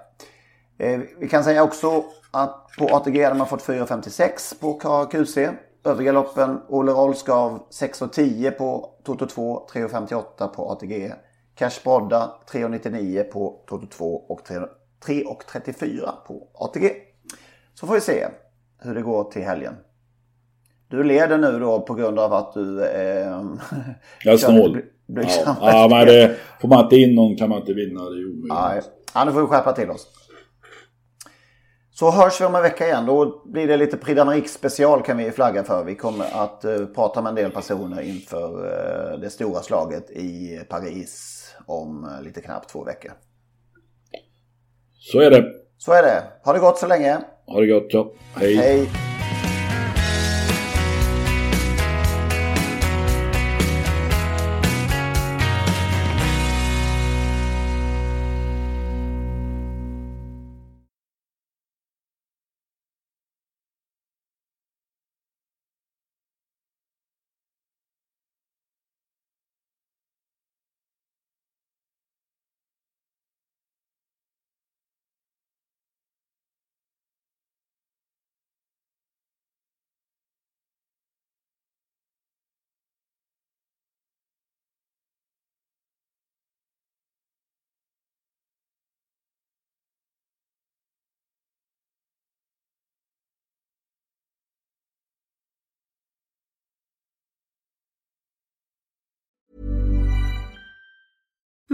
Eh, Vi kan säga också att på ATG hade man fått 4,56 på KQC. Övriga loppen Olle Rolls gav 6,10 på Toto 2, 3,58 på ATG. Cash Brodda 3,99 på Toto 2 och 3,34 på ATG. Så får vi se hur det går till helgen. Du leder nu då på grund av att du... Eh, Jag är snål. Bly- Ja, blygsamma ja men det, får man inte in någon kan man inte vinna. Det är omöjligt. Nej, ja, nu får vi skärpa till oss. Så hörs vi om en vecka igen. Då blir det lite Prix special kan vi flagga för. Vi kommer att eh, prata med en del personer inför eh, det stora slaget i Paris om eh, lite knappt två veckor. Så är det. Så är det. Ha det gott så länge. Ha det gott. Ja. Hej. Hej.